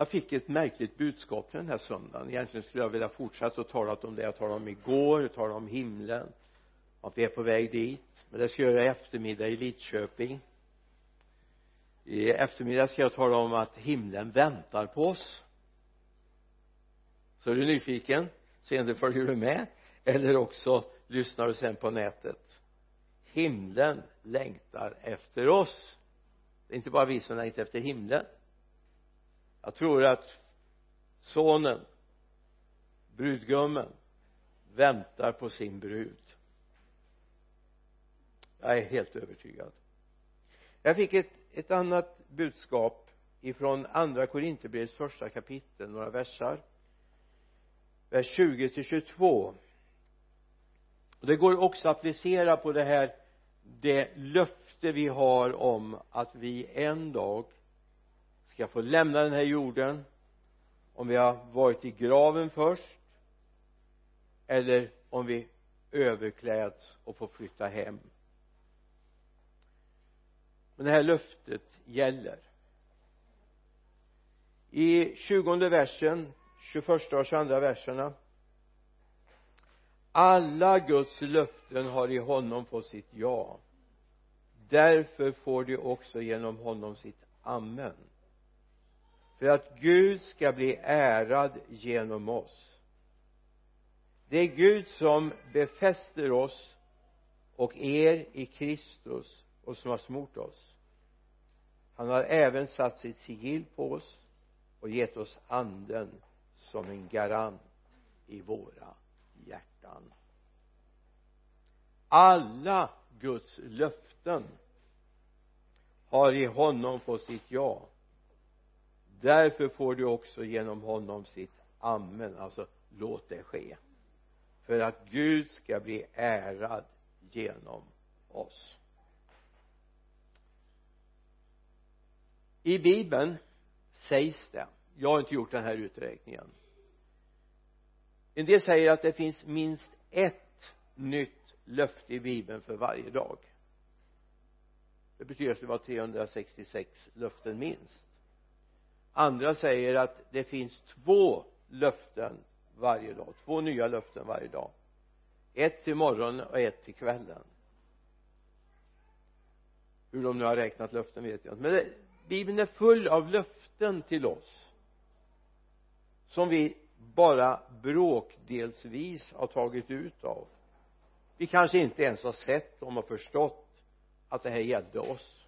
jag fick ett märkligt budskap den här söndagen. Egentligen skulle jag vilja fortsätta och tala om det. Jag talade om igår, jag talade om himlen att vi är på väg dit. Men det ska jag göra i eftermiddag i Lidköping. I eftermiddag ska jag tala om att himlen väntar på oss. Så är du nyfiken? Sedan följer du med? Eller också lyssnar du sen på nätet. Himlen längtar efter oss. Det är inte bara vi som längtar efter himlen jag tror att sonen brudgummen väntar på sin brud. Jag är helt övertygad. Jag fick ett, ett annat budskap ifrån andra Korinthierbrevets första kapitel några versar. Vers 20 till 22 och det går också att applicera på det här det löfte vi har om att vi en dag ska få lämna den här jorden om vi har varit i graven först eller om vi överkläds och får flytta hem. Men det här löftet gäller. I tjugonde versen 21 och 22 verserna alla Guds löften har i honom fått sitt ja. Därför får de också genom honom sitt amen för att Gud ska bli ärad genom oss. Det är Gud som befäster oss och er i Kristus och som har smort oss. Han har även satt sitt sigill på oss och gett oss anden som en garant i våra hjärtan. Alla Guds löften har i honom fått sitt ja därför får du också genom honom sitt amen alltså låt det ske. För att Gud ska bli ärad genom oss. I bibeln sägs det jag har inte gjort den här uträkningen. En del säger att det finns minst ett nytt löfte i bibeln för varje dag. Det betyder att det var 366 löften minst andra säger att det finns två löften varje dag två nya löften varje dag. Ett till morgonen och ett till kvällen. Hur de nu har räknat löften vet jag inte. Men det, bibeln är full av löften till oss som vi bara bråkdelsvis har tagit ut av. Vi kanske inte ens har sett dem och förstått att det här gällde oss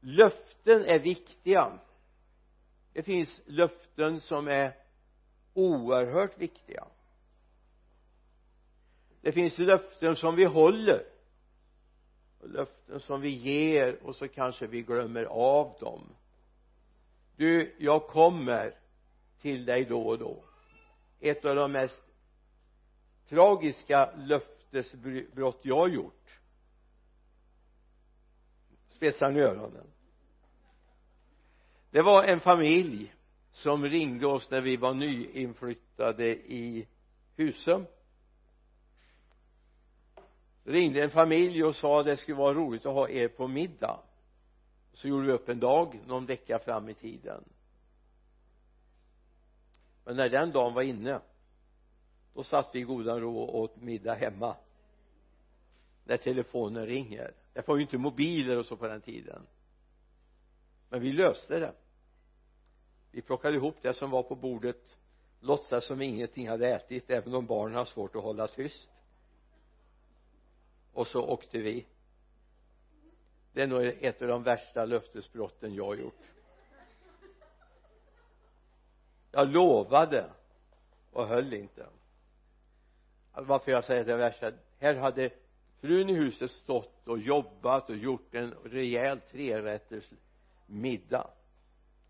löften är viktiga. Det finns löften som är oerhört viktiga. Det finns löften som vi håller och löften som vi ger och så kanske vi glömmer av dem. Du jag kommer till dig då och då. Ett av de mest tragiska löftesbrott jag har gjort spetsar ni öronen. Det var en familj som ringde oss när vi var nyinflyttade i Husum. Ringde en familj och sa det skulle vara roligt att ha er på middag. Så gjorde vi upp en dag någon vecka fram i tiden. Men när den dagen var inne då satt vi i godan ro och åt middag hemma. När telefonen ringer det var ju inte mobiler och så på den tiden. Men vi löste det. Vi plockade ihop det som var på bordet låtsas som ingenting hade ätit även om barnen har svårt att hålla tyst. Och så åkte vi. Det är nog ett av de värsta löftesbrotten jag har gjort. Jag lovade och höll inte. Varför jag säger det värsta? Här hade frun i huset stått och jobbat och gjort en rejäl trerätters middag.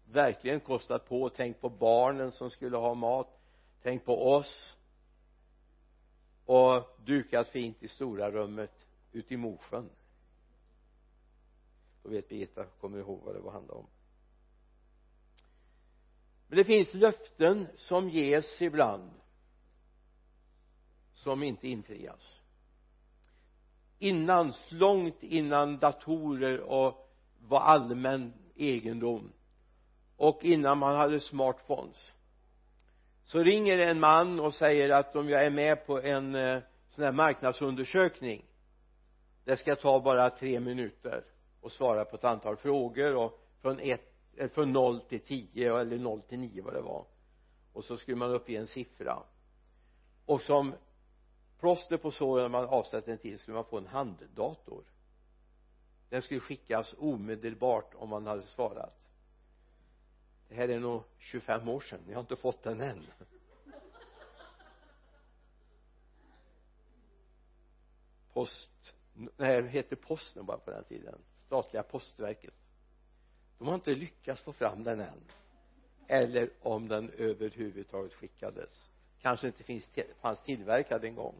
Verkligen kostat på. Och tänkt på barnen som skulle ha mat. Tänkt på oss. Och dukat fint i stora rummet ute i Mosjön. Då vet Birgitta kommer ihåg vad det var handlade om. Men det finns löften som ges ibland som inte infrias innan, långt innan datorer och var allmän egendom och innan man hade smartphones. Så ringer en man och säger att om jag är med på en eh, sån här marknadsundersökning det ska ta bara tre minuter och svara på ett antal frågor och från ett eller från noll till tio eller noll till nio vad det var. Och så skulle man uppge en siffra. Och som plåster på såren när man avsätter en tid skulle man få en handdator. Den skulle skickas omedelbart om man hade svarat. Det här är nog 25 år sedan. Jag har inte fått den än. Post nej det hette posten bara på den tiden. Statliga postverket. De har inte lyckats få fram den än. Eller om den överhuvudtaget skickades. Kanske inte finns, fanns tillverkad en gång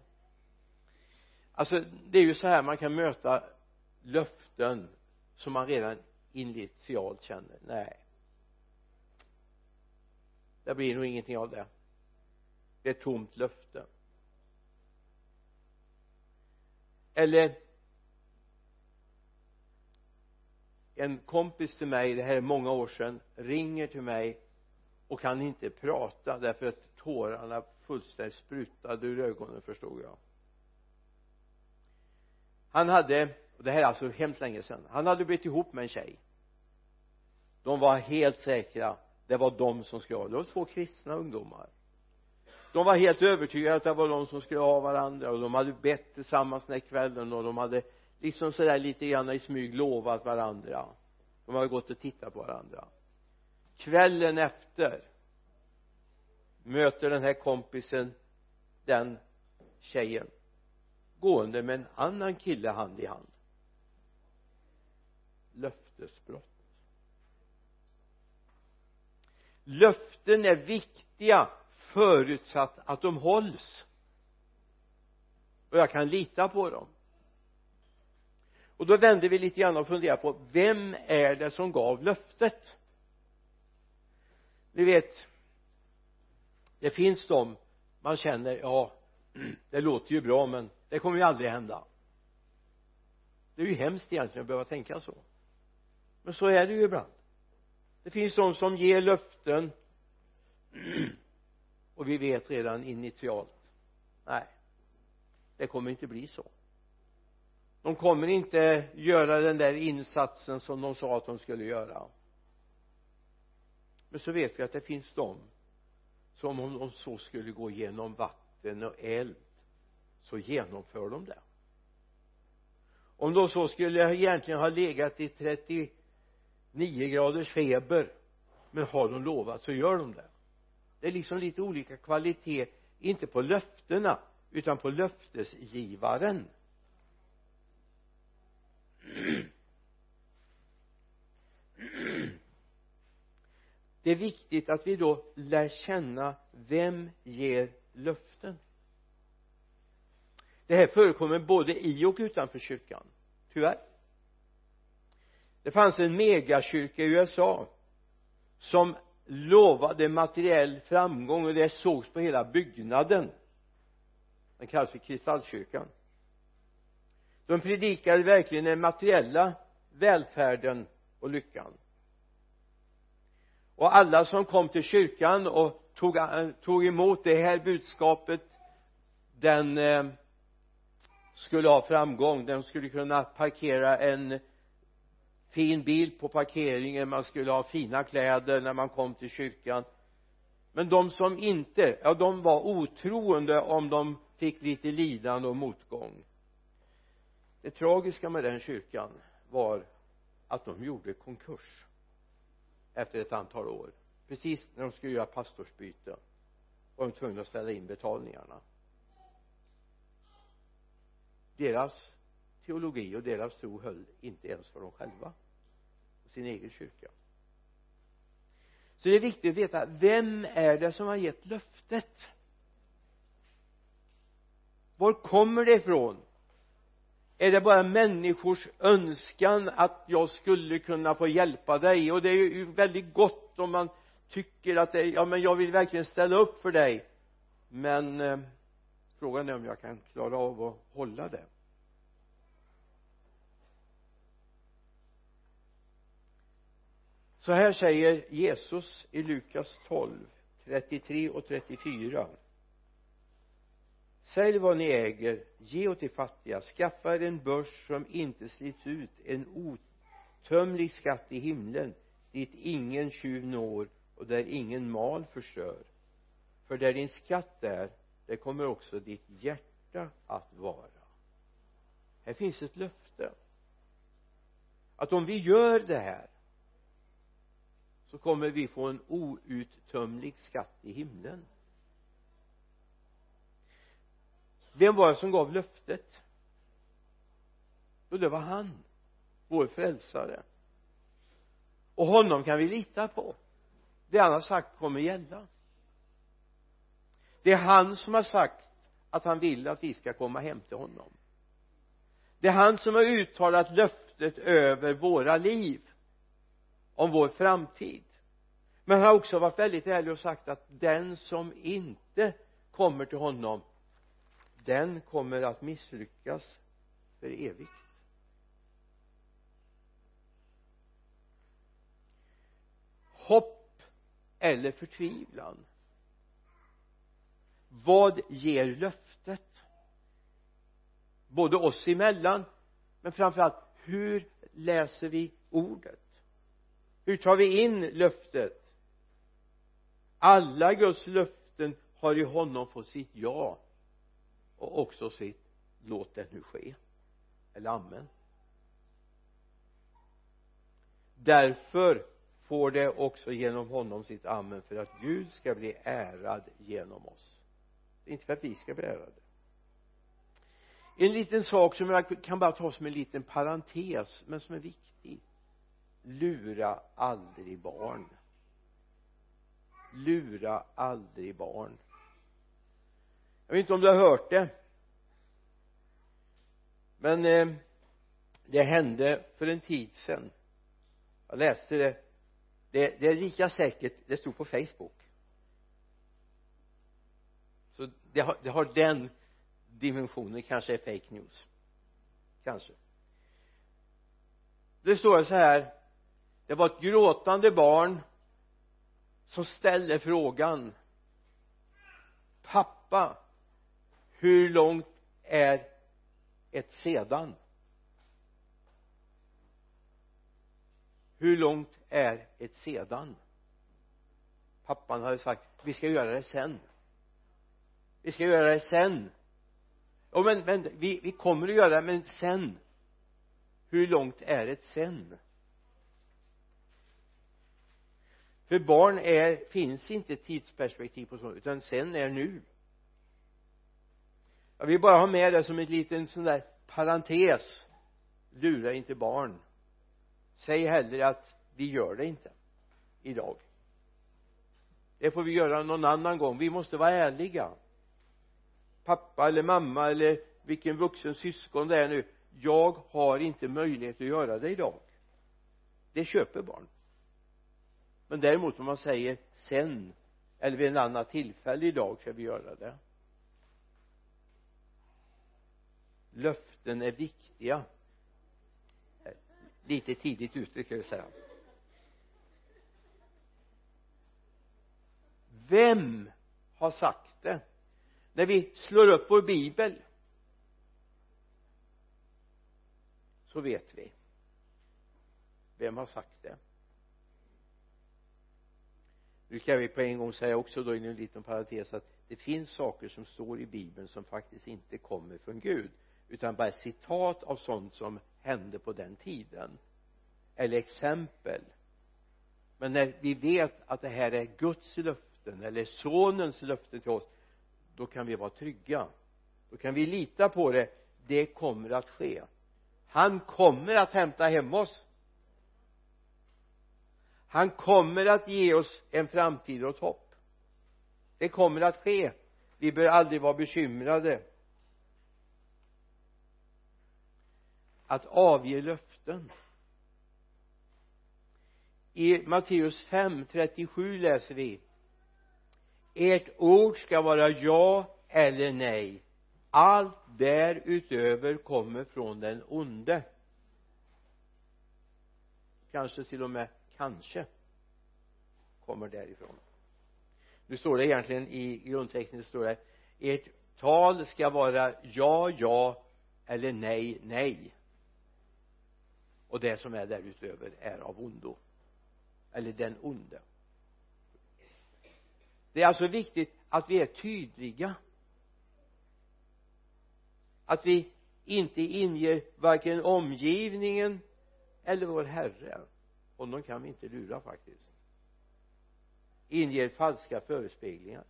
alltså det är ju så här man kan möta löften som man redan initialt känner nej. Det blir nog ingenting av det. Det är ett tomt löfte. Eller en kompis till mig det här är många år sedan ringer till mig och kan inte prata därför att tårarna fullständigt sprutade ur ögonen förstod jag han hade och det här är alltså hemskt länge sedan han hade blivit ihop med en tjej. De var helt säkra det var de som skulle ha det var två kristna ungdomar. De var helt övertygade att det var de som skulle ha varandra och de hade bett tillsammans den här kvällen och de hade liksom sådär lite grann i smyg lovat varandra. De hade gått och tittat på varandra. Kvällen efter möter den här kompisen den tjejen gående med en annan kille hand i hand. Löftesbrott. Löften är viktiga förutsatt att de hålls. Och jag kan lita på dem. Och då vände vi lite grann och funderade på vem är det som gav löftet? Ni vet det finns de man känner ja det låter ju bra men det kommer ju aldrig hända. Det är ju hemskt egentligen att behöva tänka så. Men så är det ju ibland. Det finns de som ger löften och vi vet redan initialt nej det kommer inte bli så. De kommer inte göra den där insatsen som de sa att de skulle göra. Men så vet vi att det finns de som om de så skulle gå igenom vatten och eld så genomför de det. Om de så skulle egentligen ha legat i 39 graders feber men har de lovat så gör de det. Det är liksom lite olika kvalitet inte på löftena utan på löftesgivaren. Det är viktigt att vi då lär känna vem ger löften det här förekommer både i och utanför kyrkan. Tyvärr. Det fanns en megakyrka i USA som lovade materiell framgång och det sågs på hela byggnaden. Den kallas för kristallkyrkan. De predikade verkligen den materiella välfärden och lyckan. Och alla som kom till kyrkan och tog, tog emot det här budskapet den eh, skulle ha framgång. Den skulle kunna parkera en fin bil på parkeringen. Man skulle ha fina kläder när man kom till kyrkan. Men de som inte ja de var otroende om de fick lite lidande och motgång. Det tragiska med den kyrkan var att de gjorde konkurs efter ett antal år precis när de skulle göra pastorsbyte. Var de tvungna att ställa in betalningarna deras teologi och deras tro höll inte ens för dem själva och sin egen kyrka. Så det är viktigt att veta vem är det som har gett löftet? Var kommer det ifrån? Är det bara människors önskan att jag skulle kunna få hjälpa dig? Och det är ju väldigt gott om man tycker att det, ja men jag vill verkligen ställa upp för dig. Men eh, frågan är om jag kan klara av att hålla det. Så här säger Jesus i Lukas 12 33 och 34 sälj vad ni äger ge åt de fattiga skaffa er en börs som inte slits ut en otömlig skatt i himlen dit ingen tjuv når och där ingen mal förstör. För där din skatt är det kommer också ditt hjärta att vara. Här finns ett löfte. Att om vi gör det här så kommer vi få en outtömlig skatt i himlen. Vem var det som gav löftet? Jo det var han vår frälsare. Och honom kan vi lita på. Det han har sagt kommer gälla det är han som har sagt att han vill att vi ska komma hem till honom. Det är han som har uttalat löftet över våra liv om vår framtid. Men han har också varit väldigt ärlig och sagt att den som inte kommer till honom den kommer att misslyckas för evigt. Hopp eller förtvivlan? Vad ger löftet? Både oss emellan men framförallt hur läser vi ordet? Hur tar vi in löftet? Alla Guds löften har i honom fått sitt ja och också sitt låt det nu ske eller amen. Därför får det också genom honom sitt amen för att Gud ska bli ärad genom oss inte för att vi ska bli ärade en liten sak som jag kan bara ta som en liten parentes men som är viktig. Lura aldrig barn. Lura aldrig barn. Jag vet inte om du har hört det. Men eh, det hände för en tid sedan. Jag läste det. Det, det är lika säkert det stod på facebook det har, det har den dimensionen kanske är fake news. Kanske. Det står så här det var ett gråtande barn som ställde frågan pappa hur långt är ett sedan hur långt är ett sedan? Pappan hade sagt vi ska göra det sen vi ska göra det sen. Ja men, men vi, vi kommer att göra det men sen. Hur långt är ett sen? För barn är finns inte tidsperspektiv på sånt utan sen är nu. Jag vill bara ha med det som en liten sån där parentes. Lura inte barn. Säg hellre att vi gör det inte idag. Det får vi göra någon annan gång. Vi måste vara ärliga pappa eller mamma eller vilken vuxen syskon det är nu jag har inte möjlighet att göra det idag. Det köper barn. Men däremot om man säger sen eller vid en annan tillfälle idag ska vi göra det. Löften är viktiga. Lite tidigt ute ska jag säga. Vem har sagt det? När vi slår upp vår bibel så vet vi. Vem har sagt det? Nu kan vi på en gång säga också då i en liten parentes att det finns saker som står i bibeln som faktiskt inte kommer från Gud utan bara citat av sånt som hände på den tiden. Eller exempel. Men när vi vet att det här är Guds löften eller sonens löften till oss då kan vi vara trygga. Då kan vi lita på det. Det kommer att ske. Han kommer att hämta hem oss. Han kommer att ge oss en framtid och ett hopp. Det kommer att ske. Vi bör aldrig vara bekymrade. Att avge löften. I Matteus 5, 37 läser vi ert ord ska vara ja eller nej. Allt därutöver kommer från den onde. Kanske till och med kanske kommer därifrån. Nu står det egentligen i grundtexten står det ert tal ska vara ja ja eller nej nej. Och det som är därutöver är av ondo. Eller den onde det är alltså viktigt att vi är tydliga. Att vi inte inger varken omgivningen eller vår Herre. Honom kan vi inte lura faktiskt. Inger falska förespeglingar.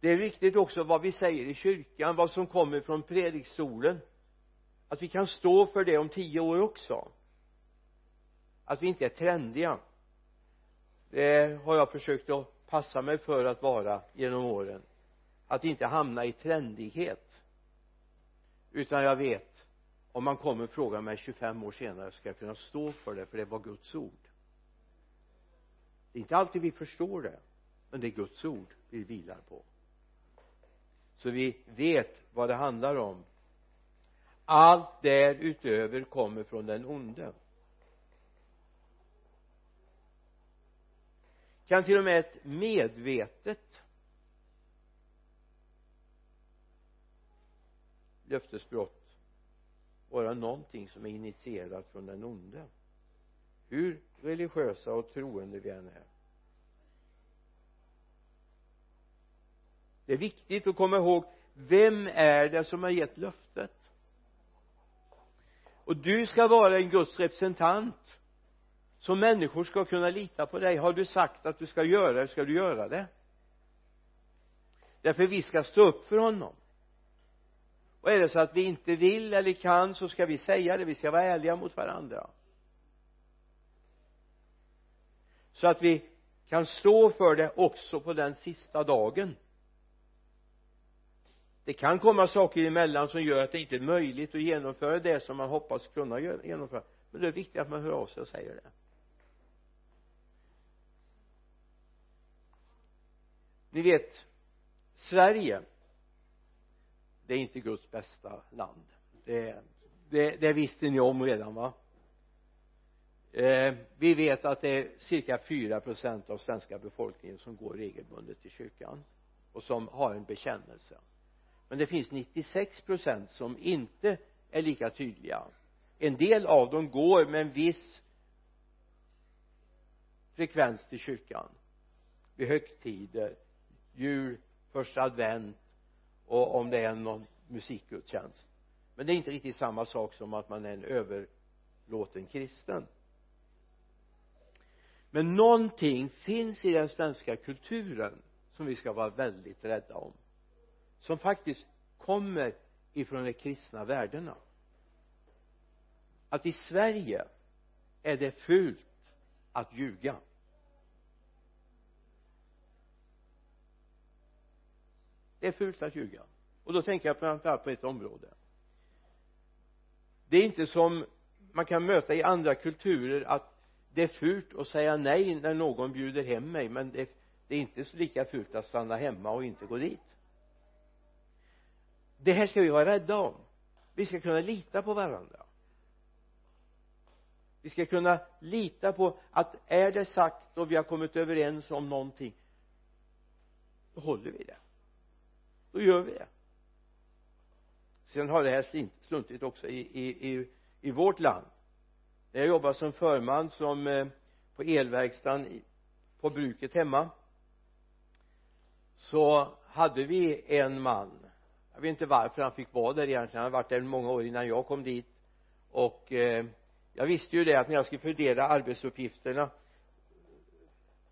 Det är viktigt också vad vi säger i kyrkan vad som kommer från predikstolen. Att vi kan stå för det om tio år också. Att vi inte är trendiga det har jag försökt att passa mig för att vara genom åren. Att inte hamna i trendighet. Utan jag vet om man kommer och frågar mig 25 år senare ska jag kunna stå för det för det var Guds ord. Det är inte alltid vi förstår det men det är Guds ord vi vilar på. Så vi vet vad det handlar om. Allt därutöver kommer från den onde. Kan till och med ett medvetet löftesbrott vara någonting som är initierat från den onde? Hur religiösa och troende vi än är. Det är viktigt att komma ihåg vem är det som har gett löftet? Och du ska vara en Guds representant så människor ska kunna lita på dig. Har du sagt att du ska göra det ska du göra det. Därför vi ska stå upp för honom. Och är det så att vi inte vill eller kan så ska vi säga det. Vi ska vara ärliga mot varandra. Så att vi kan stå för det också på den sista dagen. Det kan komma saker emellan som gör att det inte är möjligt att genomföra det som man hoppas kunna genomföra. Men det är viktigt att man hör av sig och säger det. Ni vet Sverige det är inte Guds bästa land. Det, det, det visste ni om redan va? Eh, vi vet att det är cirka fyra procent av svenska befolkningen som går regelbundet till kyrkan och som har en bekännelse. Men det finns 96 procent som inte är lika tydliga. En del av dem går med en viss frekvens till kyrkan vid högtider jul, första advent och om det är någon musikgudstjänst. Men det är inte riktigt samma sak som att man är en överlåten kristen. Men någonting finns i den svenska kulturen som vi ska vara väldigt rädda om som faktiskt kommer ifrån de kristna värdena. Att i Sverige är det fult att ljuga. Är fult att ljuga. Och då tänker jag framförallt på ett område. Det är inte som man kan möta i andra kulturer att det är fult att säga nej när någon bjuder hem mig men det, det är inte lika fult att stanna hemma och inte gå dit. Det här ska vi vara rädda om. Vi ska kunna lita på varandra. Vi ska kunna lita på att är det sagt och vi har kommit överens om någonting då håller vi det då gör vi det. Sen har det här sluntit också i, i, i, i vårt land. När jag jobbade som förman som eh, på elverkstaden på bruket hemma. Så hade vi en man. Jag vet inte varför han fick vara där egentligen. Han har varit där många år innan jag kom dit. Och eh, jag visste ju det att när jag skulle fördela arbetsuppgifterna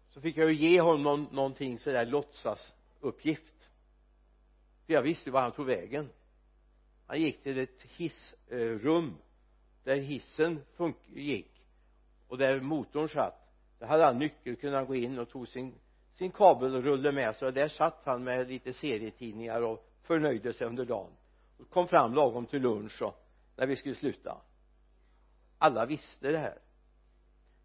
så fick jag ju ge honom någonting sådär låtsasuppgift för jag visste ju var han tog vägen. Han gick till ett hissrum där hissen gick och där motorn satt. Där hade han nyckel kunde han gå in och tog sin sin kabelrulle med sig. Och där satt han med lite serietidningar och förnöjde sig under dagen. Och kom fram lagom till lunch och när vi skulle sluta. Alla visste det här.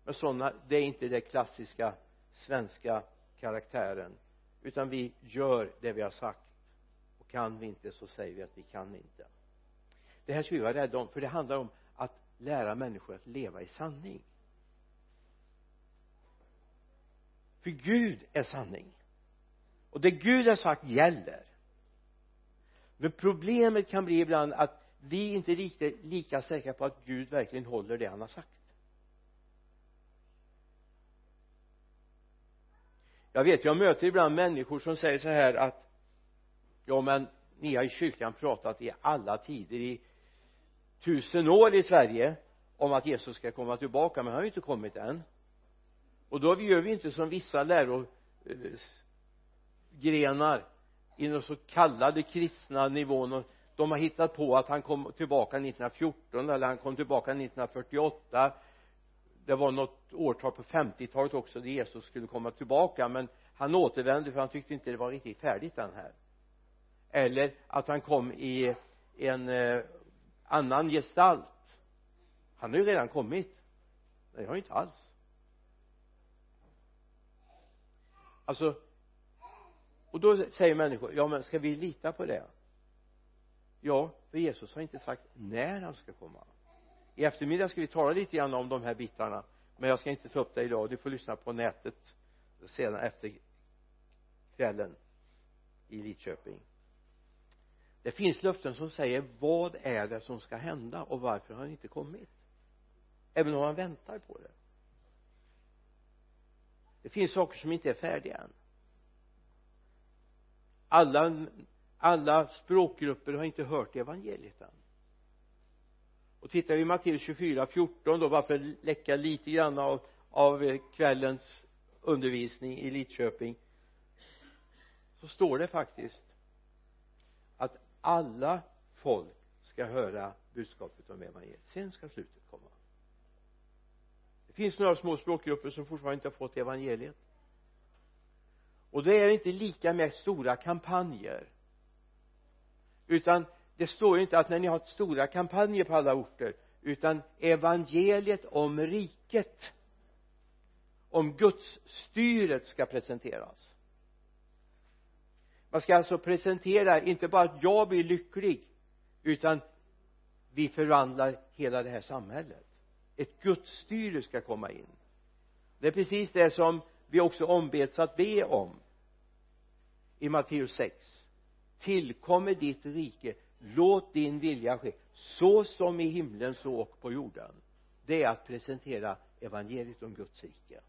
Men sådana det är inte den klassiska svenska karaktären utan vi gör det vi har sagt kan vi inte så säger vi att vi kan inte. Det här ska vi vara rädda om för det handlar om att lära människor att leva i sanning. För Gud är sanning. Och det Gud har sagt gäller. Men problemet kan bli ibland att vi inte är riktigt lika säkra på att Gud verkligen håller det han har sagt. Jag vet jag möter ibland människor som säger så här att ja men ni har i kyrkan pratat i alla tider i tusen år i Sverige om att Jesus ska komma tillbaka men han har ju inte kommit än. Och då gör vi inte som vissa lärogrenar i den så kallade kristna nivån. Och de har hittat på att han kom tillbaka 1914 eller han kom tillbaka 1948 det var något årtal på 50-talet också där Jesus skulle komma tillbaka. Men han återvände för han tyckte inte det var riktigt färdigt den här eller att han kom i en eh, annan gestalt. Han har ju redan kommit. Nej det har han inte alls. Alltså och då säger människor ja men ska vi lita på det? Ja för Jesus har inte sagt när han ska komma. I eftermiddag ska vi tala lite grann om de här bitarna men jag ska inte ta upp det idag. Du får lyssna på nätet sedan efter kvällen i Lidköping det finns löften som säger vad är det som ska hända och varför har han inte kommit? Även om han väntar på det. Det finns saker som inte är färdiga än. Alla alla språkgrupper har inte hört evangeliet än. Och tittar vi i Matteus 24, 14 då bara för att läcka lite grann av, av kvällens undervisning i Lidköping? Så står det faktiskt alla folk ska höra budskapet om evangeliet sen ska slutet komma. Det finns några små språkgrupper som fortfarande inte har fått evangeliet. Och det är inte lika med stora kampanjer. Utan det står ju inte att när ni har stora kampanjer på alla orter utan evangeliet om riket om Guds styret ska presenteras man ska alltså presentera inte bara att jag blir lycklig utan vi förvandlar hela det här samhället. Ett gudsstyre ska komma in. Det är precis det som vi också ombeds att be om. I Matteus 6 tillkommer ditt rike. Låt din vilja ske så som i himlen så och på jorden. Det är att presentera evangeliet om Guds rike.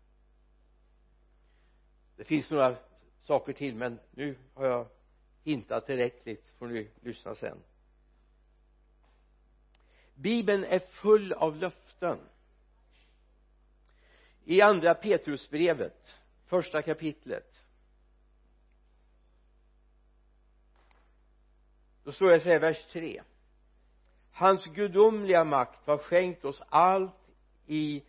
Det finns några saker till men nu har jag hintat tillräckligt. Får ni lyssna sen. Bibeln är full av löften. I andra Petrusbrevet första kapitlet då står det så här vers 3 hans gudomliga makt har skänkt oss allt i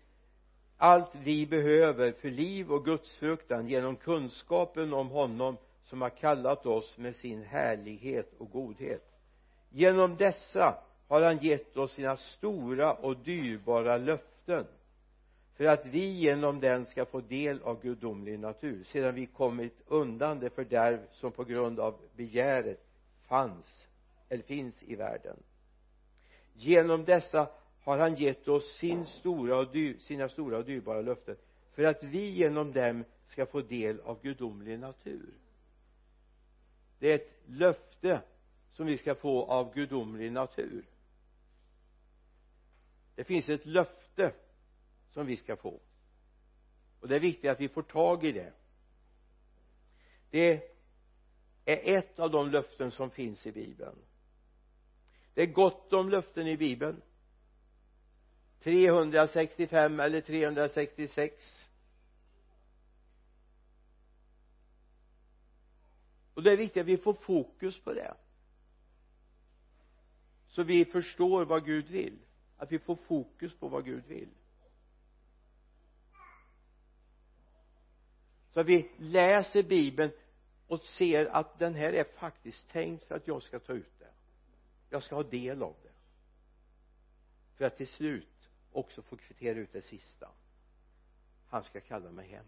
allt vi behöver för liv och gudsfruktan genom kunskapen om honom som har kallat oss med sin härlighet och godhet. Genom dessa har han gett oss sina stora och dyrbara löften för att vi genom den ska få del av gudomlig natur. Sedan vi kommit undan det fördärv som på grund av begäret fanns eller finns i världen. Genom dessa har han gett oss sin stora och dyr, sina stora och dyrbara löften för att vi genom dem ska få del av gudomlig natur. Det är ett löfte som vi ska få av gudomlig natur. Det finns ett löfte som vi ska få. Och det är viktigt att vi får tag i det. Det är ett av de löften som finns i bibeln. Det är gott om löften i bibeln. 365 eller 366 och det är viktigt att vi får fokus på det. Så vi förstår vad Gud vill. Att vi får fokus på vad Gud vill. Så att vi läser bibeln och ser att den här är faktiskt tänkt för att jag ska ta ut det. Jag ska ha del av det. För att till slut också få kvittera ut det sista. Han ska kalla mig hem.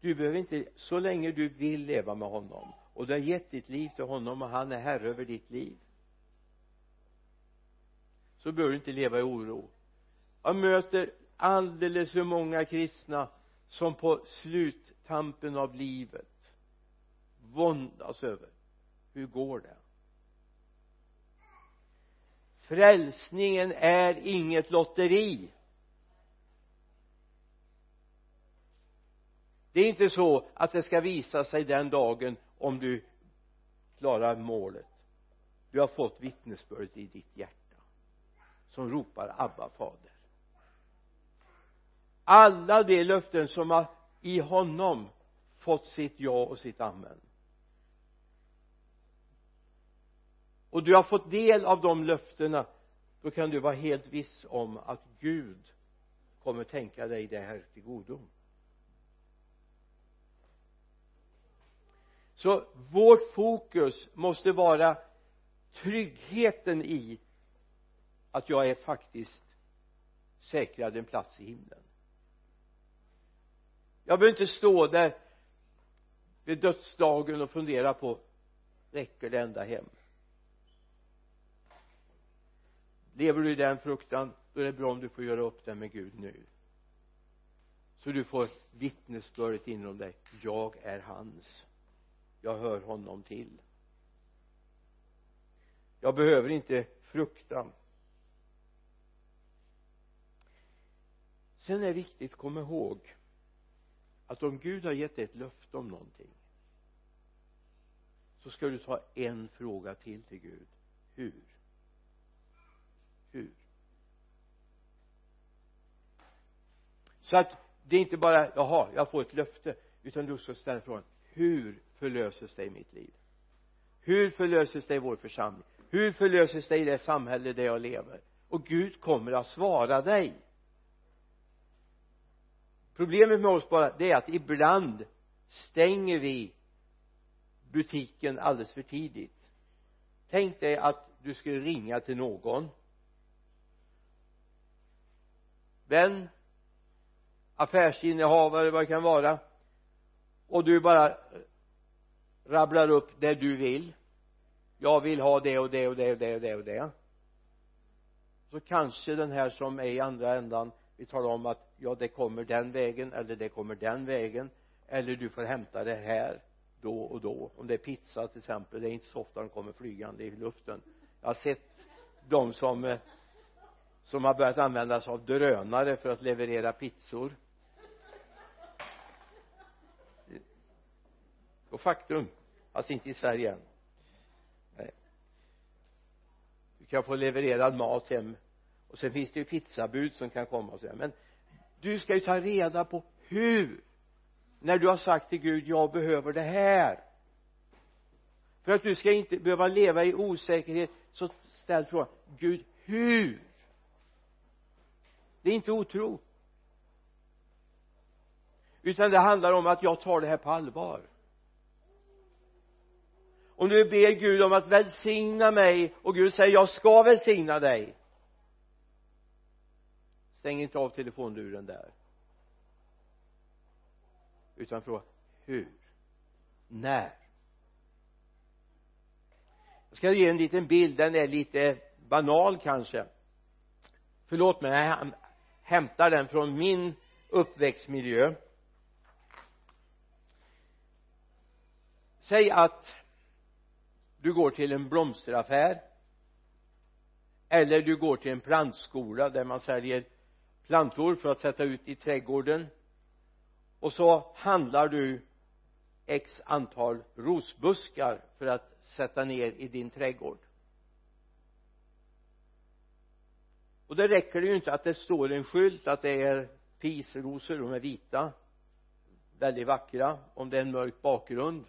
Du behöver inte så länge du vill leva med honom. Och du har gett ditt liv till honom och han är herre över ditt liv. Så behöver du inte leva i oro. Jag möter alldeles för många kristna som på sluttampen av livet våndas över. Hur går det? Frälsningen är inget lotteri. Det är inte så att det ska visa sig den dagen om du klarar målet. Du har fått vittnesbördet i ditt hjärta som ropar Abba fader. Alla de löften som har i honom fått sitt ja och sitt amen. Och du har fått del av de löftena. Då kan du vara helt viss om att Gud kommer tänka dig det här till godo så vårt fokus måste vara tryggheten i att jag är faktiskt säkrad en plats i himlen. Jag behöver inte stå där vid dödsdagen och fundera på räcker det ända hem? Lever du i den fruktan då är det bra om du får göra upp det med Gud nu. Så du får vittnesbördet inom dig. Jag är hans. Jag hör honom till. Jag behöver inte frukta. Sen är det viktigt att komma ihåg att om Gud har gett dig ett löfte om någonting så ska du ta en fråga till till Gud. Hur? Ur. Så att det är inte bara jaha jag får ett löfte utan du ska ställa frågan hur förlöses det i mitt liv? Hur förlöses det i vår församling? Hur förlöses det i det samhälle där jag lever? Och Gud kommer att svara dig. Problemet med oss bara det är att ibland stänger vi butiken alldeles för tidigt. Tänk dig att du skulle ringa till någon vän affärsinnehavare vad det kan vara och du bara rabblar upp det du vill. Jag vill ha det och det och det och det och det och det. Så kanske den här som är i andra ändan vill tala om att ja det kommer den vägen eller det kommer den vägen eller du får hämta det här då och då. Om det är pizza till exempel det är inte så ofta de kommer flygande i luften. Jag har sett de som eh, som har börjat använda sig av drönare för att leverera pizzor. Och faktum fast inte i Sverige än. Nej. du kan få levererad mat hem och sen finns det ju pizzabud som kan komma och säga men du ska ju ta reda på hur när du har sagt till Gud jag behöver det här. För att du ska inte behöva leva i osäkerhet så ställ frågan Gud hur? Det är inte otro. Utan det handlar om att jag tar det här på allvar. Om du ber Gud om att välsigna mig och Gud säger jag ska välsigna dig. Stäng inte av telefonluren där. Utan fråga hur? När? Jag ska ge en liten bild. Den är lite banal kanske. Förlåt mig hämtar den från min uppväxtmiljö. Säg att du går till en blomsteraffär eller du går till en plantskola där man säljer plantor för att sätta ut i trädgården och så handlar du x antal rosbuskar för att sätta ner i din trädgård. Och det räcker det ju inte att det står en skylt att det är pisrosor, de är vita. Väldigt vackra om det är en mörk bakgrund.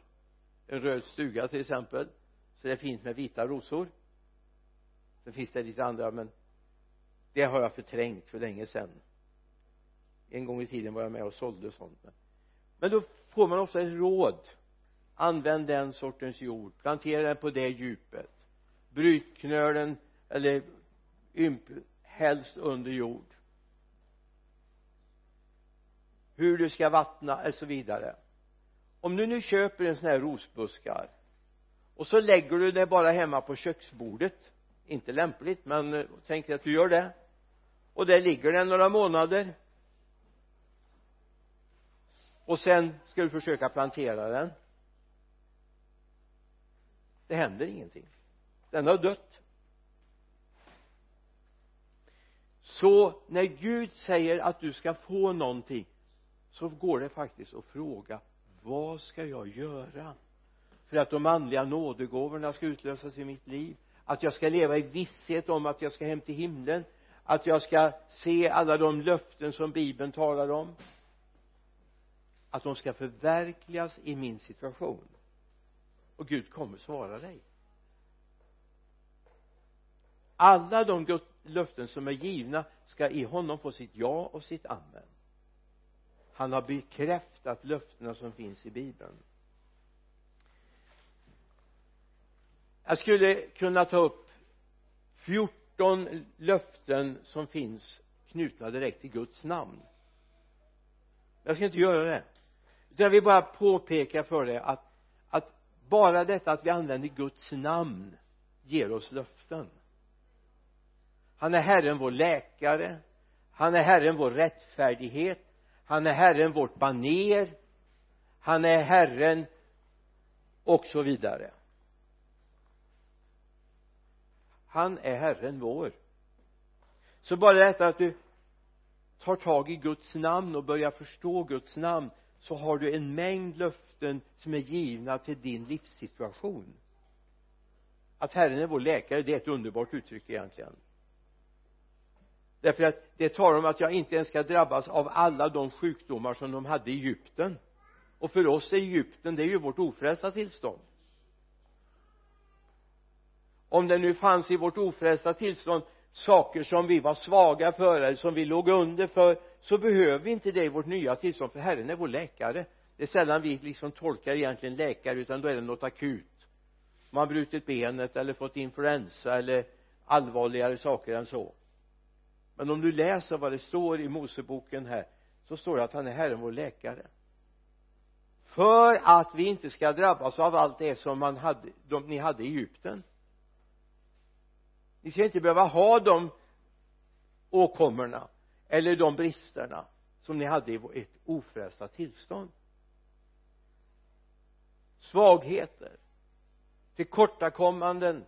En röd stuga till exempel. Så det är fint med vita rosor. Sen finns det lite andra men det har jag förträngt för länge sedan. En gång i tiden var jag med och sålde sånt men då får man ofta ett råd. Använd den sortens jord. Plantera den på det djupet. Bryt knölen eller ymp helst under jord. Hur du ska vattna och så vidare. Om du nu köper en sån här rosbuskar och så lägger du det bara hemma på köksbordet inte lämpligt men eh, tänk dig att du gör det och där ligger den några månader och sen ska du försöka plantera den. Det händer ingenting. Den har dött. Så när Gud säger att du ska få någonting så går det faktiskt att fråga vad ska jag göra? För att de andliga nådegåvorna ska utlösas i mitt liv att jag ska leva i visshet om att jag ska hem till himlen att jag ska se alla de löften som bibeln talar om. Att de ska förverkligas i min situation. Och Gud kommer svara dig. Alla de löften som är givna ska i honom få sitt ja och sitt amen. Han har bekräftat löftena som finns i bibeln. Jag skulle kunna ta upp 14 löften som finns knutna direkt till Guds namn. Jag ska inte göra det. Utan jag vill bara påpeka för dig att att bara detta att vi använder Guds namn ger oss löften han är Herren vår läkare. Han är Herren vår rättfärdighet. Han är Herren vårt baner. Han är Herren och så vidare. Han är Herren vår. Så bara detta att du tar tag i Guds namn och börjar förstå Guds namn så har du en mängd löften som är givna till din livssituation. Att Herren är vår läkare det är ett underbart uttryck egentligen därför att det talar om att jag inte ens ska drabbas av alla de sjukdomar som de hade i Egypten. Och för oss är Egypten det är ju vårt ofrälsta tillstånd. Om det nu fanns i vårt ofrälsta tillstånd saker som vi var svaga för eller som vi låg under för så behöver vi inte det i vårt nya tillstånd för Herren är vår läkare. Det är sällan vi liksom tolkar egentligen läkare utan då är det något akut. Man har brutit benet eller fått influensa eller allvarligare saker än så men om du läser vad det står i Moseboken här så står det att han är Herren vår läkare. För att vi inte ska drabbas av allt det som man hade, de, ni hade i Egypten. Ni ska inte behöva ha de åkommorna eller de bristerna som ni hade i ett ofrälsta tillstånd. Svagheter tillkortakommanden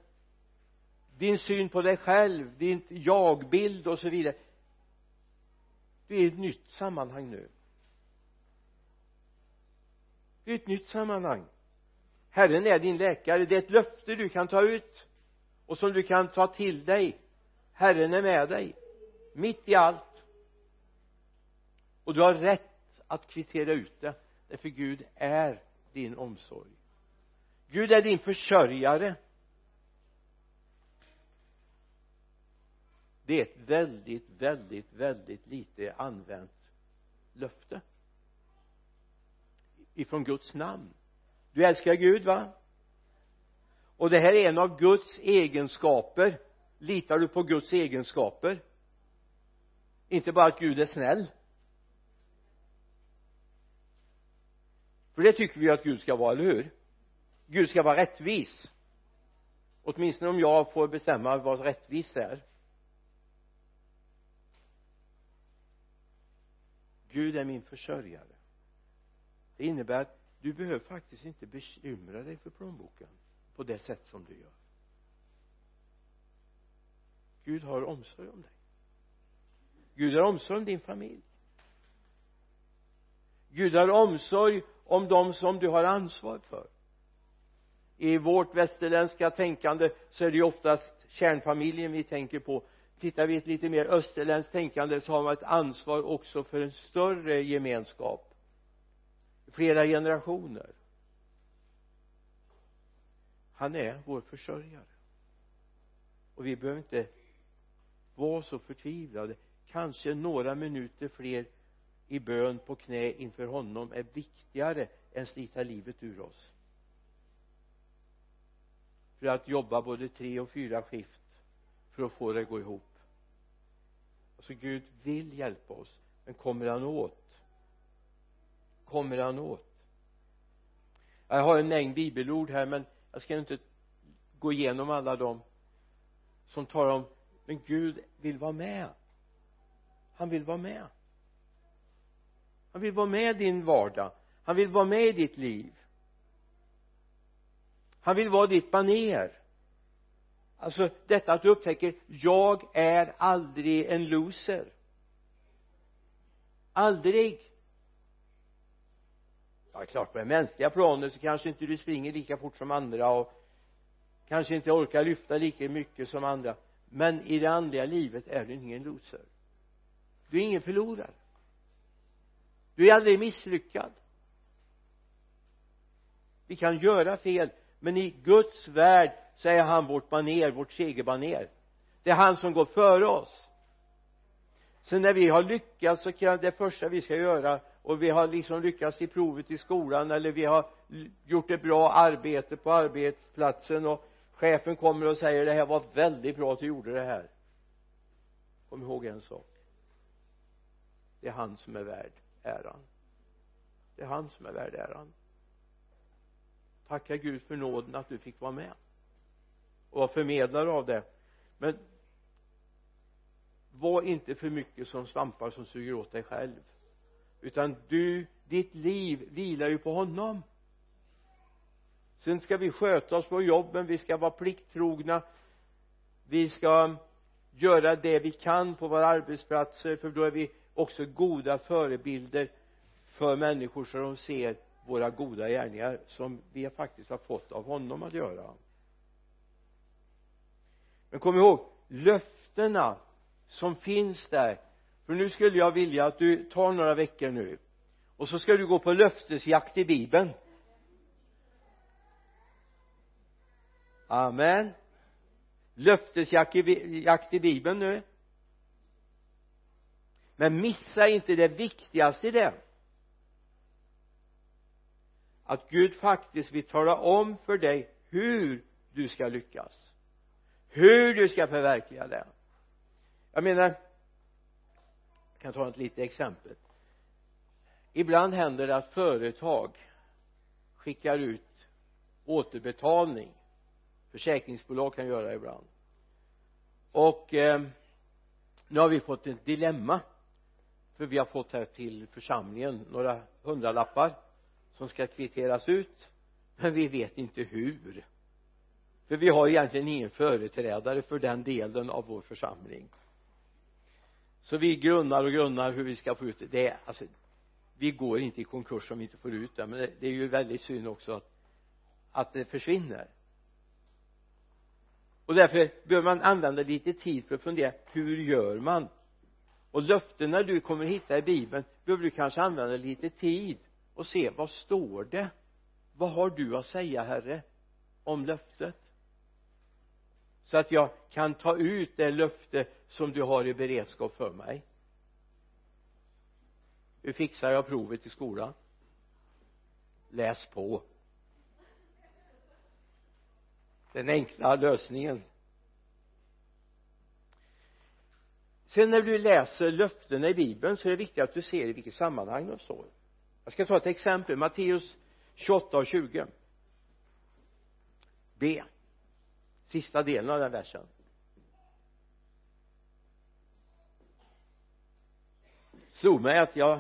din syn på dig själv din jagbild och så vidare. Du är i ett nytt sammanhang nu. Du är i ett nytt sammanhang. Herren är din läkare. Det är ett löfte du kan ta ut och som du kan ta till dig. Herren är med dig mitt i allt. Och du har rätt att kvittera ut det därför Gud är din omsorg. Gud är din försörjare. Det är ett väldigt, väldigt, väldigt lite använt löfte. Ifrån Guds namn. Du älskar Gud va? Och det här är en av Guds egenskaper. Litar du på Guds egenskaper? Inte bara att Gud är snäll. För det tycker vi att Gud ska vara, eller hur? Gud ska vara rättvis. Åtminstone om jag får bestämma vad rättvist är. Gud är min försörjare. Det innebär att du behöver faktiskt inte bekymra dig för plånboken på det sätt som du gör. Gud har omsorg om dig. Gud har omsorg om din familj. Gud har omsorg om dem som du har ansvar för. I vårt västerländska tänkande så är det ju oftast kärnfamiljen vi tänker på tittar vi ett lite mer österländskt tänkande så har man ett ansvar också för en större gemenskap. Flera generationer. Han är vår försörjare. Och vi behöver inte vara så förtvivlade. Kanske några minuter fler i bön på knä inför honom är viktigare än slita livet ur oss. För att jobba både tre och fyra skift för att få det att gå ihop alltså Gud vill hjälpa oss men kommer han åt? Kommer han åt? Jag har en mängd bibelord här men jag ska inte gå igenom alla dem som talar om men Gud vill vara med. Han vill vara med. Han vill vara med i din vardag. Han vill vara med i ditt liv. Han vill vara ditt baner alltså detta att du upptäcker jag är aldrig en loser. Aldrig. Ja klart på det mänskliga planet så kanske inte du springer lika fort som andra och kanske inte orkar lyfta lika mycket som andra. Men i det andliga livet är du ingen loser. Du är ingen förlorare. Du är aldrig misslyckad. Vi kan göra fel men i Guds värld så är han vårt baner, vårt segerbaner. Det är han som går före oss. Sen när vi har lyckats så kan det första vi ska göra och vi har liksom lyckats i provet i skolan eller vi har gjort ett bra arbete på arbetsplatsen och chefen kommer och säger det här var väldigt bra att du gjorde det här. Kom ihåg en sak. Det är han som är värd äran. Det är han som är värd äran. Tacka Gud för nåden att du fick vara med och vara förmedlare av det. Men var inte för mycket som svampar som suger åt dig själv. Utan du, ditt liv vilar ju på honom. Sen ska vi sköta oss på jobben, vi ska vara plikttrogna. Vi ska göra det vi kan på våra arbetsplatser för då är vi också goda förebilder för människor så de ser våra goda gärningar som vi faktiskt har fått av honom att göra men kom ihåg löftena som finns där. För nu skulle jag vilja att du tar några veckor nu och så ska du gå på löftesjakt i bibeln. Amen. Löftesjakt i bibeln nu. Men missa inte det viktigaste i det. Att Gud faktiskt vill tala om för dig hur du ska lyckas hur du ska förverkliga det. Jag menar jag kan ta ett litet exempel. Ibland händer det att företag skickar ut återbetalning. Försäkringsbolag kan göra det ibland. Och eh, nu har vi fått ett dilemma. För vi har fått här till församlingen några hundralappar som ska kvitteras ut. Men vi vet inte hur för vi har egentligen ingen företrädare för den delen av vår församling. Så vi grunnar och grunnar hur vi ska få ut det, det är, alltså vi går inte i konkurs om vi inte får ut det. Men det, det är ju väldigt synd också att, att det försvinner. Och därför behöver man använda lite tid för att fundera hur gör man? Och löftena du kommer hitta i bibeln behöver du kanske använda lite tid och se vad står det? Vad har du att säga herre om löftet? Så att jag kan ta ut det löfte som du har i beredskap för mig. Hur fixar jag provet i skolan. Läs på. Den enkla lösningen. Sen när du läser löftena i bibeln så är det viktigt att du ser i vilket sammanhang de står. Jag ska ta ett exempel. Matteus 28 och 20 B sista delen av den versen. Slog mig att jag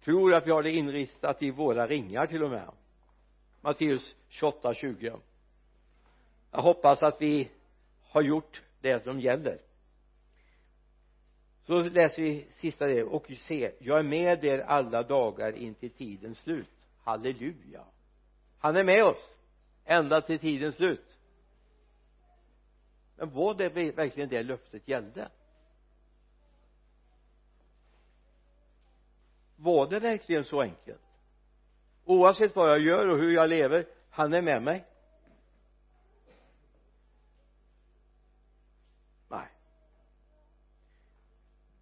tror att vi har det inristat i våra ringar till och med. Matteus 28, 20 jag hoppas att vi har gjort det som gäller. Så läser vi sista delen. Och se jag är med er alla dagar in till tidens slut. Halleluja. Han är med oss ända till tidens slut men var det verkligen det löftet gällde? Var det verkligen så enkelt? Oavsett vad jag gör och hur jag lever han är med mig. Nej.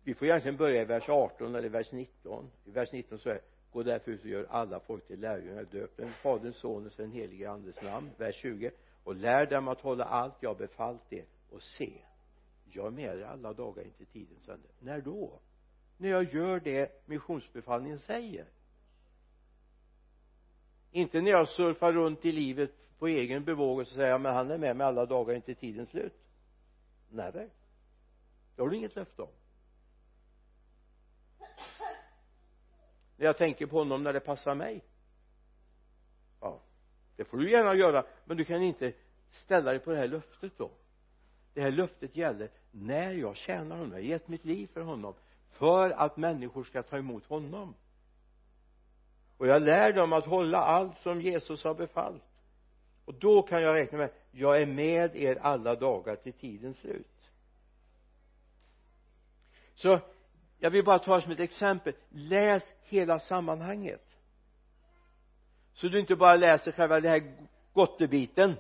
Vi får egentligen börja i vers 18 eller vers 19 i vers 19 så är gå därför ut och gör alla folk till lärjungar döp dem faderns sonens och den helige andes namn. Vers 20 och lär dem att hålla allt jag befallt er och se. Jag är med er alla dagar in till tidens ände. När då? När jag gör det missionsbefallningen säger. Inte när jag surfar runt i livet på egen bevågelse och säger men han är med mig alla dagar in till tidens slut. Nej det har du inget löfte om. När jag tänker på honom när det passar mig det får du gärna göra men du kan inte ställa dig på det här löftet då. Det här löftet gäller när jag tjänar honom. Jag har gett mitt liv för honom för att människor ska ta emot honom. Och jag lär dem att hålla allt som Jesus har befallt. Och då kan jag räkna med jag är med er alla dagar till tidens slut. Så jag vill bara ta det som ett exempel. Läs hela sammanhanget så du inte bara läser själva den här gottebiten.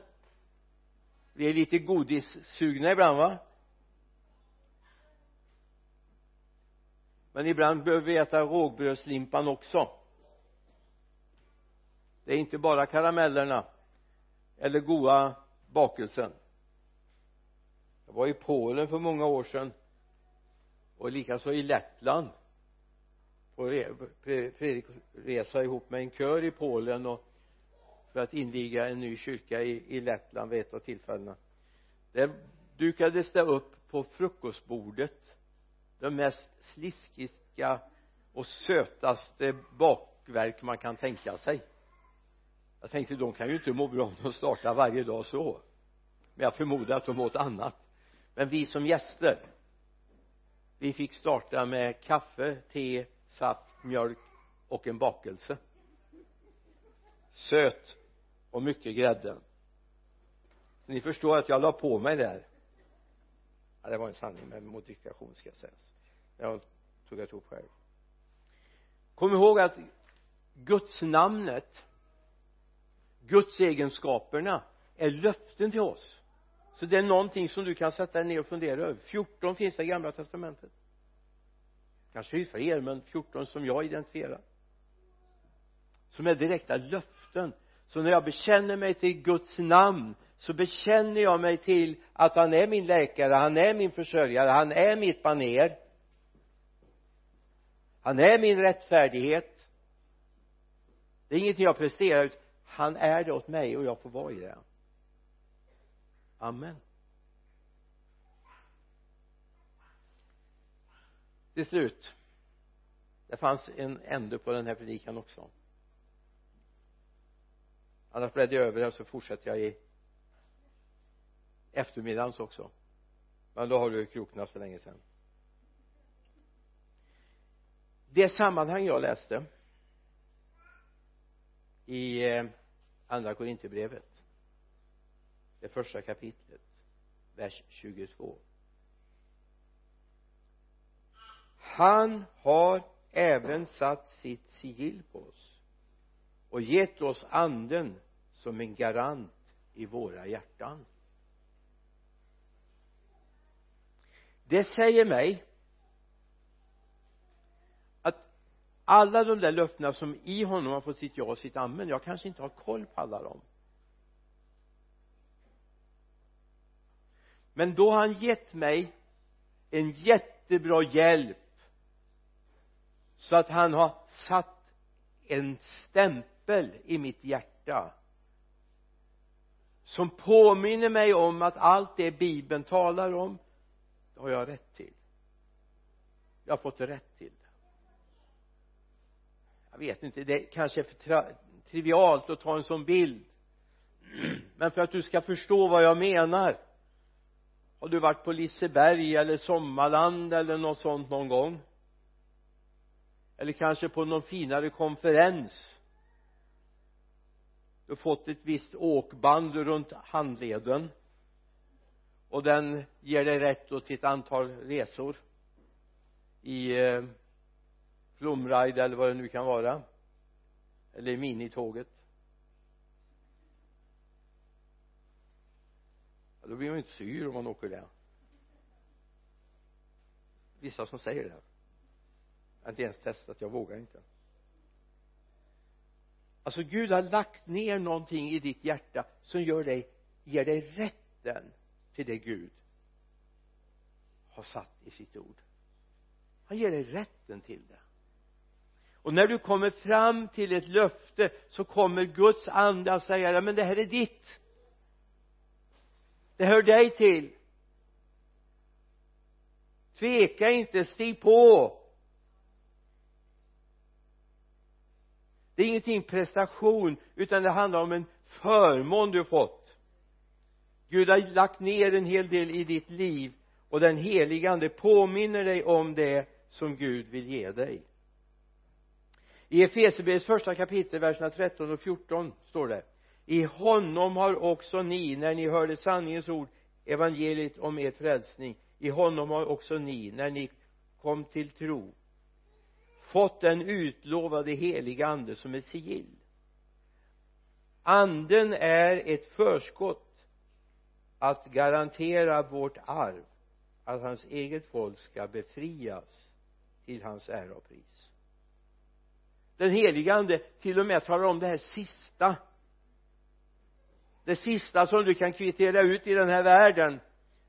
Vi är lite godissugna ibland va? Men ibland behöver vi äta rågbrödslimpan också. Det är inte bara karamellerna eller goda bakelsen. Jag var i Polen för många år sedan och likaså i Lettland på resa ihop med en kör i Polen och för att inviga en ny kyrka i, i Lettland vid ett av tillfällena. Där dukades det upp på frukostbordet de mest sliskiga och sötaste bakverk man kan tänka sig. Jag tänkte de kan ju inte må bra om de startar varje dag så. Men jag förmodar att de åt annat. Men vi som gäster vi fick starta med kaffe, te, saft, mjölk och en bakelse. Söt och mycket grädde. Ni förstår att jag la på mig där. Ja, det var en sanning med modifikation ska sägas jag tog jag tog själv. Kom ihåg att Guds namnet Guds egenskaperna är löften till oss. Så det är någonting som du kan sätta dig ner och fundera över. 14 finns det i gamla testamentet kanske det är fler men 14 som jag identifierar. Som är direkta löften. Så när jag bekänner mig till Guds namn så bekänner jag mig till att han är min läkare, han är min försörjare, han är mitt baner. Han är min rättfärdighet. Det är ingenting jag presterar ut han är det åt mig och jag får vara i det. Amen. Till slut. Det fanns en ände på den här predikan också. Annars bläddrar jag över det så fortsätter jag i eftermiddagens också. Men då har du kroknat för länge sedan. Det sammanhang jag läste i eh, andra korintierbrevet det första kapitlet vers 22 han har även satt sitt sigill på oss och gett oss anden som en garant i våra hjärtan. Det säger mig att alla de där löftena som i honom har fått sitt ja och sitt amen jag kanske inte har koll på alla dem. Men då har han gett mig en jättebra hjälp så att han har satt en stämpel i mitt hjärta som påminner mig om att allt det bibeln talar om det har jag rätt till. Jag har fått rätt till det. Jag vet inte det kanske är för trivialt att ta en sån bild. Men för att du ska förstå vad jag menar har du varit på Liseberg eller Sommarland eller något sånt någon gång? Eller kanske på någon finare konferens. Du har fått ett visst åkband runt handleden. Och den ger dig rätt då till ett antal resor. I eh, flumride eller vad det nu kan vara. Eller i minitåget. Ja, då blir man ju inte sur om man åker det. Vissa som säger det jag har inte ens testat, jag vågar inte. Alltså Gud har lagt ner någonting i ditt hjärta som gör dig, ger dig rätten till det Gud har satt i sitt ord. Han ger dig rätten till det. Och när du kommer fram till ett löfte så kommer Guds ande att säga men det här är ditt. Det hör dig till. Tveka inte, stig på. Det är ingenting prestation utan det handlar om en förmån du fått. Gud har lagt ner en hel del i ditt liv och den helige ande påminner dig om det som Gud vill ge dig. I Efesierbrevets första kapitel verserna 13 och 14 står det i honom har också ni när ni hörde sanningens ord evangeliet om er frälsning i honom har också ni när ni kom till tro fått den utlovade heliga ande som ett sigill. Anden är ett förskott att garantera vårt arv att hans eget folk ska befrias till hans ära och pris. Den helige ande till och med talar om det här sista det sista som du kan kvittera ut i den här världen.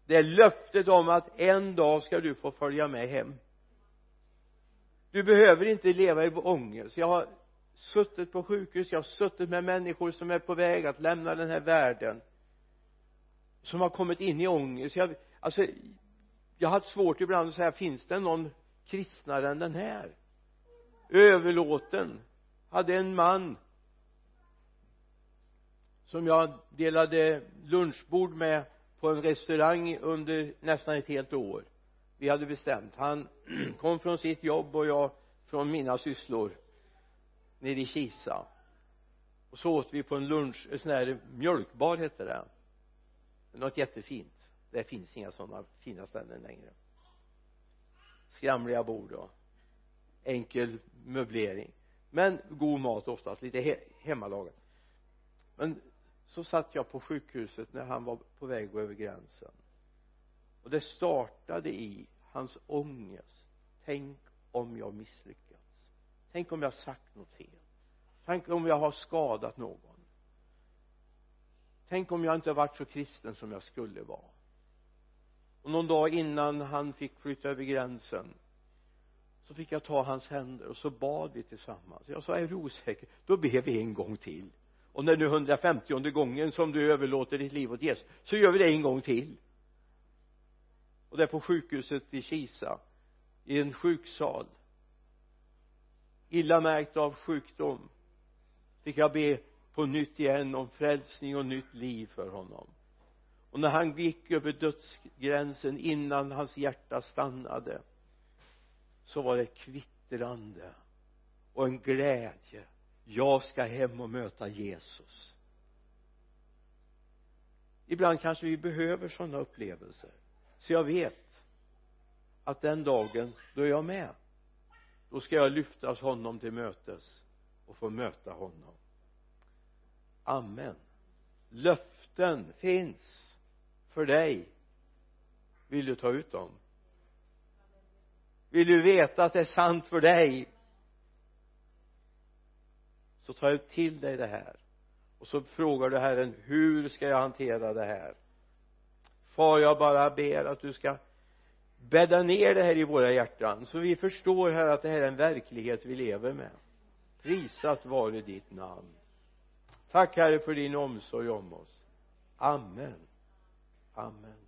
Det är löftet om att en dag ska du få följa med hem du behöver inte leva i ångest. Jag har suttit på sjukhus jag har suttit med människor som är på väg att lämna den här världen som har kommit in i ångest. Jag, alltså jag har haft svårt ibland att säga finns det någon kristnare än den här? Överlåten. Hade en man som jag delade lunchbord med på en restaurang under nästan ett helt år vi hade bestämt. Han kom från sitt jobb och jag från mina sysslor nere i Kisa. Och så åt vi på en lunch, en sån här mjölkbar hette det. Något jättefint. Det finns inga sådana fina ställen längre. Skramliga bord och enkel möblering. Men god mat oftast lite he hemmalagat men så satt jag på sjukhuset när han var på väg att gå över gränsen. Och det startade i hans ångest. Tänk om jag misslyckats. Tänk om jag sagt något fel. Tänk om jag har skadat någon. Tänk om jag inte varit så kristen som jag skulle vara. Och någon dag innan han fick flytta över gränsen så fick jag ta hans händer och så bad vi tillsammans. Jag sa är du osäker. Då ber vi en gång till. Och när nu 150 gången som du överlåter ditt liv åt Jesus så gör vi det en gång till och det är på sjukhuset i Kisa i en sjuksal. Illa märkt av sjukdom fick jag be på nytt igen om frälsning och nytt liv för honom. Och när han gick över dödsgränsen innan hans hjärta stannade så var det kvittrande och en glädje. Jag ska hem och möta Jesus. Ibland kanske vi behöver sådana upplevelser så jag vet att den dagen då är jag med. Då ska jag lyftas honom till mötes och få möta honom. Amen. Löften finns för dig. Vill du ta ut dem? Vill du veta att det är sant för dig? Så ta till dig det här. Och så frågar du Herren hur ska jag hantera det här? Far jag bara ber att du ska bädda ner det här i våra hjärtan så vi förstår här att det här är en verklighet vi lever med. Prisat vare ditt namn. Tack herre för din omsorg om oss. Amen. Amen.